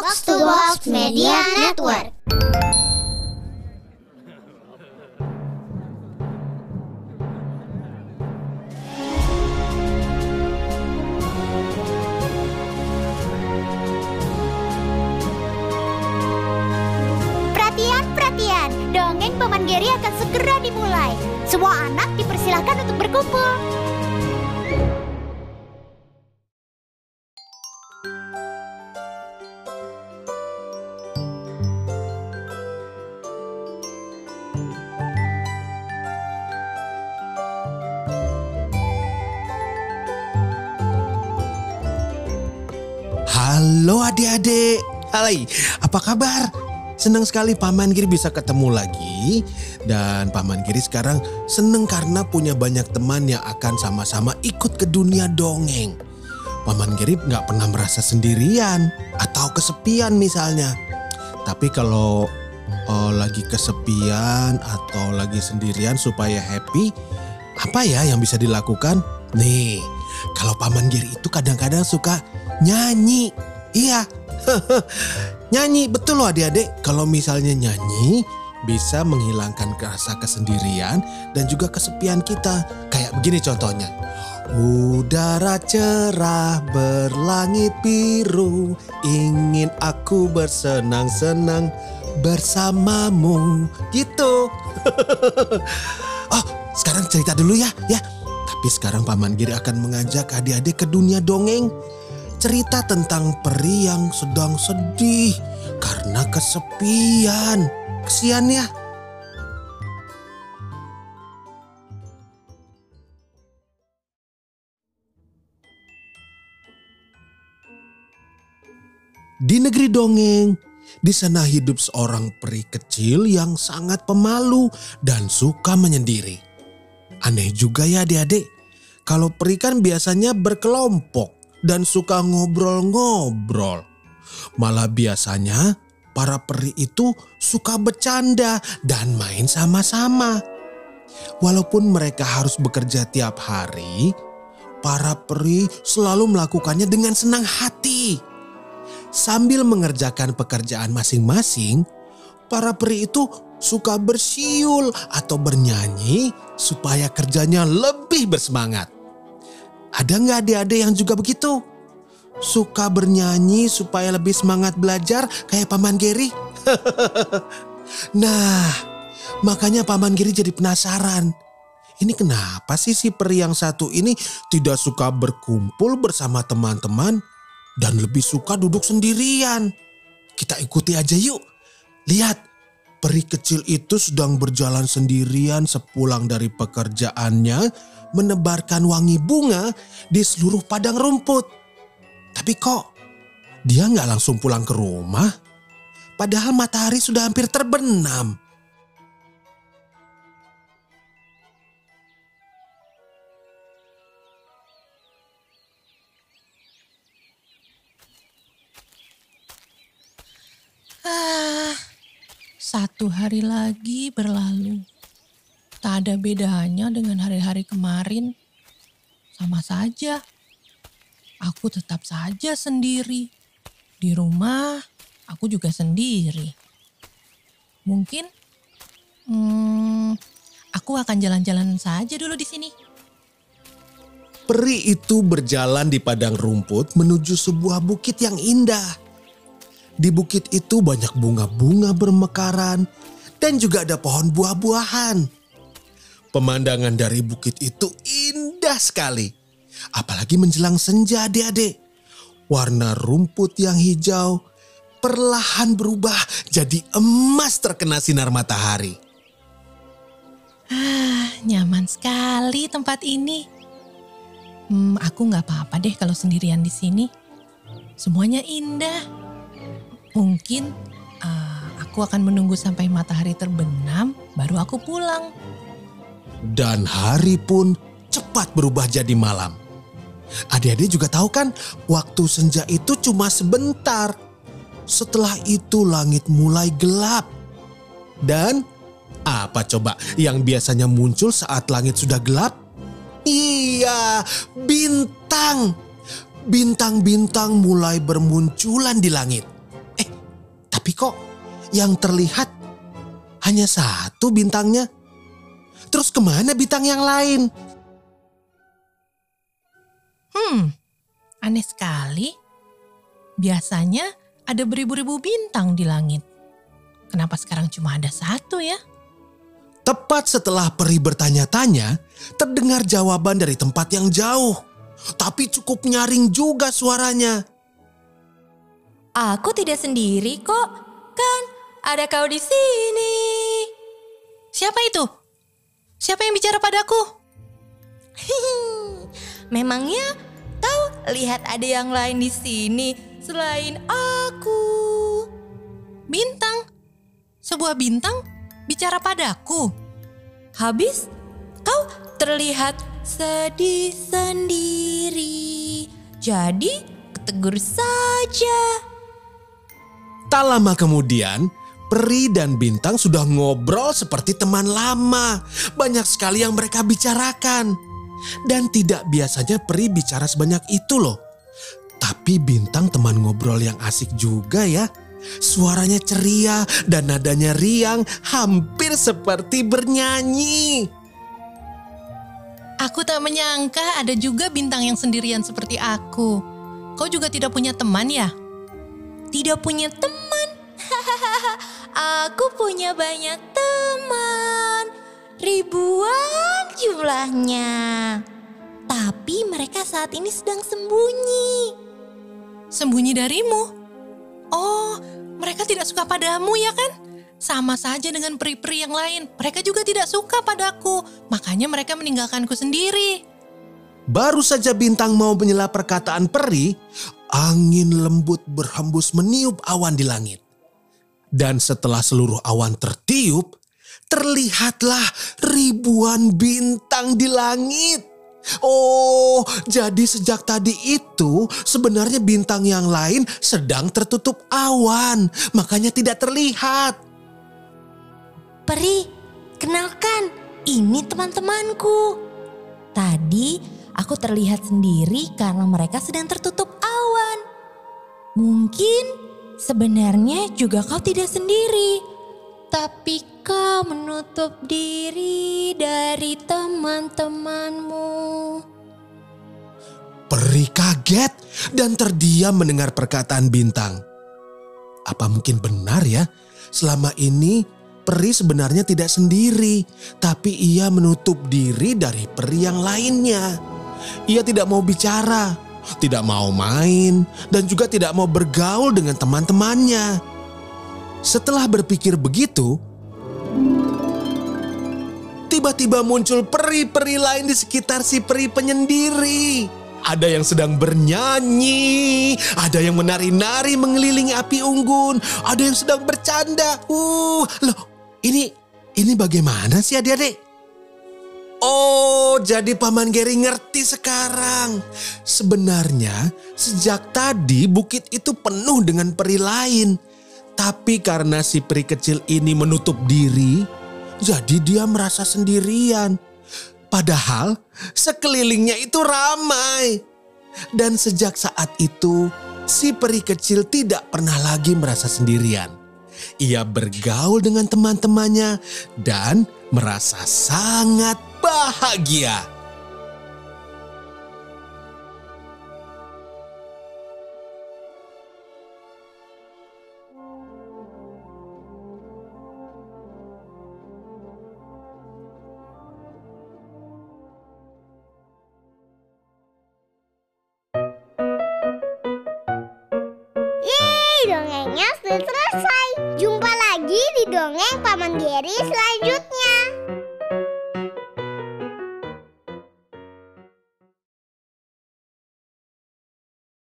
Box to Box Media Network. Perhatian, perhatian. Dongeng Paman Geri akan segera dimulai. Semua anak dipersilahkan untuk berkumpul. Halo adik-adik, hai, apa kabar? Senang sekali Paman Giri bisa ketemu lagi Dan Paman Giri sekarang seneng karena punya banyak teman yang akan sama-sama ikut ke dunia dongeng Paman Giri nggak pernah merasa sendirian atau kesepian misalnya Tapi kalau oh, lagi kesepian atau lagi sendirian supaya happy Apa ya yang bisa dilakukan? Nih, kalau Paman Giri itu kadang-kadang suka nyanyi Iya, nyanyi betul loh adik-adik. Kalau misalnya nyanyi bisa menghilangkan rasa kesendirian dan juga kesepian kita. Kayak begini contohnya. Udara cerah berlangit biru Ingin aku bersenang-senang bersamamu Gitu Oh sekarang cerita dulu ya ya Tapi sekarang Paman Giri akan mengajak adik-adik ke dunia dongeng cerita tentang peri yang sedang sedih karena kesepian. Kesian ya. Di negeri dongeng, di sana hidup seorang peri kecil yang sangat pemalu dan suka menyendiri. Aneh juga ya adik-adik, kalau peri kan biasanya berkelompok dan suka ngobrol-ngobrol. Malah biasanya para peri itu suka bercanda dan main sama-sama. Walaupun mereka harus bekerja tiap hari, para peri selalu melakukannya dengan senang hati. Sambil mengerjakan pekerjaan masing-masing, para peri itu suka bersiul atau bernyanyi supaya kerjanya lebih bersemangat. Ada nggak adik-adik yang juga begitu? Suka bernyanyi supaya lebih semangat belajar kayak Paman Geri? nah, makanya Paman Geri jadi penasaran. Ini kenapa sih si peri yang satu ini tidak suka berkumpul bersama teman-teman dan lebih suka duduk sendirian? Kita ikuti aja yuk. Lihat, peri kecil itu sedang berjalan sendirian sepulang dari pekerjaannya menebarkan wangi bunga di seluruh padang rumput. Tapi kok dia nggak langsung pulang ke rumah? Padahal matahari sudah hampir terbenam. Ah, satu hari lagi berlalu. Tak ada bedanya dengan hari-hari kemarin. Sama saja. Aku tetap saja sendiri. Di rumah, aku juga sendiri. Mungkin, hmm, aku akan jalan-jalan saja dulu di sini. Peri itu berjalan di padang rumput menuju sebuah bukit yang indah. Di bukit itu banyak bunga-bunga bermekaran dan juga ada pohon buah-buahan. Pemandangan dari bukit itu indah sekali. Apalagi menjelang senja adik-adik. Warna rumput yang hijau perlahan berubah jadi emas terkena sinar matahari. Ah, nyaman sekali tempat ini. Hmm, aku nggak apa-apa deh kalau sendirian di sini. Semuanya indah. Mungkin uh, aku akan menunggu sampai matahari terbenam, baru aku pulang. Dan hari pun cepat berubah jadi malam. Adik-adik juga tahu kan, waktu senja itu cuma sebentar. Setelah itu langit mulai gelap. Dan apa coba yang biasanya muncul saat langit sudah gelap? Iya, bintang. Bintang-bintang mulai bermunculan di langit. Tapi kok yang terlihat hanya satu bintangnya? Terus ke mana bintang yang lain? Hmm, aneh sekali. Biasanya ada beribu-ribu bintang di langit. Kenapa sekarang cuma ada satu ya? Tepat setelah peri bertanya-tanya, terdengar jawaban dari tempat yang jauh. Tapi cukup nyaring juga suaranya. Aku tidak sendiri kok. Kan ada kau di sini. Siapa itu? Siapa yang bicara padaku? Memangnya kau lihat ada yang lain di sini selain aku? Bintang. Sebuah bintang bicara padaku. Habis kau terlihat sedih sendiri. Jadi ketegur saja. Tak lama kemudian, Peri dan Bintang sudah ngobrol seperti teman lama. Banyak sekali yang mereka bicarakan. Dan tidak biasanya Peri bicara sebanyak itu loh. Tapi Bintang teman ngobrol yang asik juga ya. Suaranya ceria dan nadanya riang hampir seperti bernyanyi. Aku tak menyangka ada juga bintang yang sendirian seperti aku. Kau juga tidak punya teman ya? Tidak punya teman. Aku punya banyak teman. Ribuan jumlahnya. Tapi mereka saat ini sedang sembunyi. Sembunyi darimu? Oh, mereka tidak suka padamu ya kan? Sama saja dengan peri-peri yang lain. Mereka juga tidak suka padaku. Makanya mereka meninggalkanku sendiri. Baru saja Bintang mau menyela perkataan peri, angin lembut berhembus meniup awan di langit. Dan setelah seluruh awan tertiup, terlihatlah ribuan bintang di langit. Oh, jadi sejak tadi itu sebenarnya bintang yang lain sedang tertutup awan, makanya tidak terlihat. Peri, kenalkan, ini teman-temanku. Tadi aku terlihat sendiri karena mereka sedang tertutup. Mungkin sebenarnya juga kau tidak sendiri, tapi kau menutup diri dari teman-temanmu. Peri kaget dan terdiam mendengar perkataan bintang. Apa mungkin benar ya? Selama ini peri sebenarnya tidak sendiri, tapi ia menutup diri dari peri yang lainnya. Ia tidak mau bicara, tidak mau main, dan juga tidak mau bergaul dengan teman-temannya. Setelah berpikir begitu, tiba-tiba muncul peri-peri lain di sekitar si peri penyendiri. Ada yang sedang bernyanyi, ada yang menari-nari mengelilingi api unggun, ada yang sedang bercanda. Uh, loh, ini ini bagaimana sih adik-adik? Oh, jadi Paman Geri ngerti sekarang. Sebenarnya sejak tadi bukit itu penuh dengan peri lain. Tapi karena si peri kecil ini menutup diri, jadi dia merasa sendirian. Padahal sekelilingnya itu ramai. Dan sejak saat itu, si peri kecil tidak pernah lagi merasa sendirian. Ia bergaul dengan teman-temannya dan merasa sangat bahagia. Dongengnya sudah selesai. Jumpa lagi di dongeng Paman Geri selanjutnya.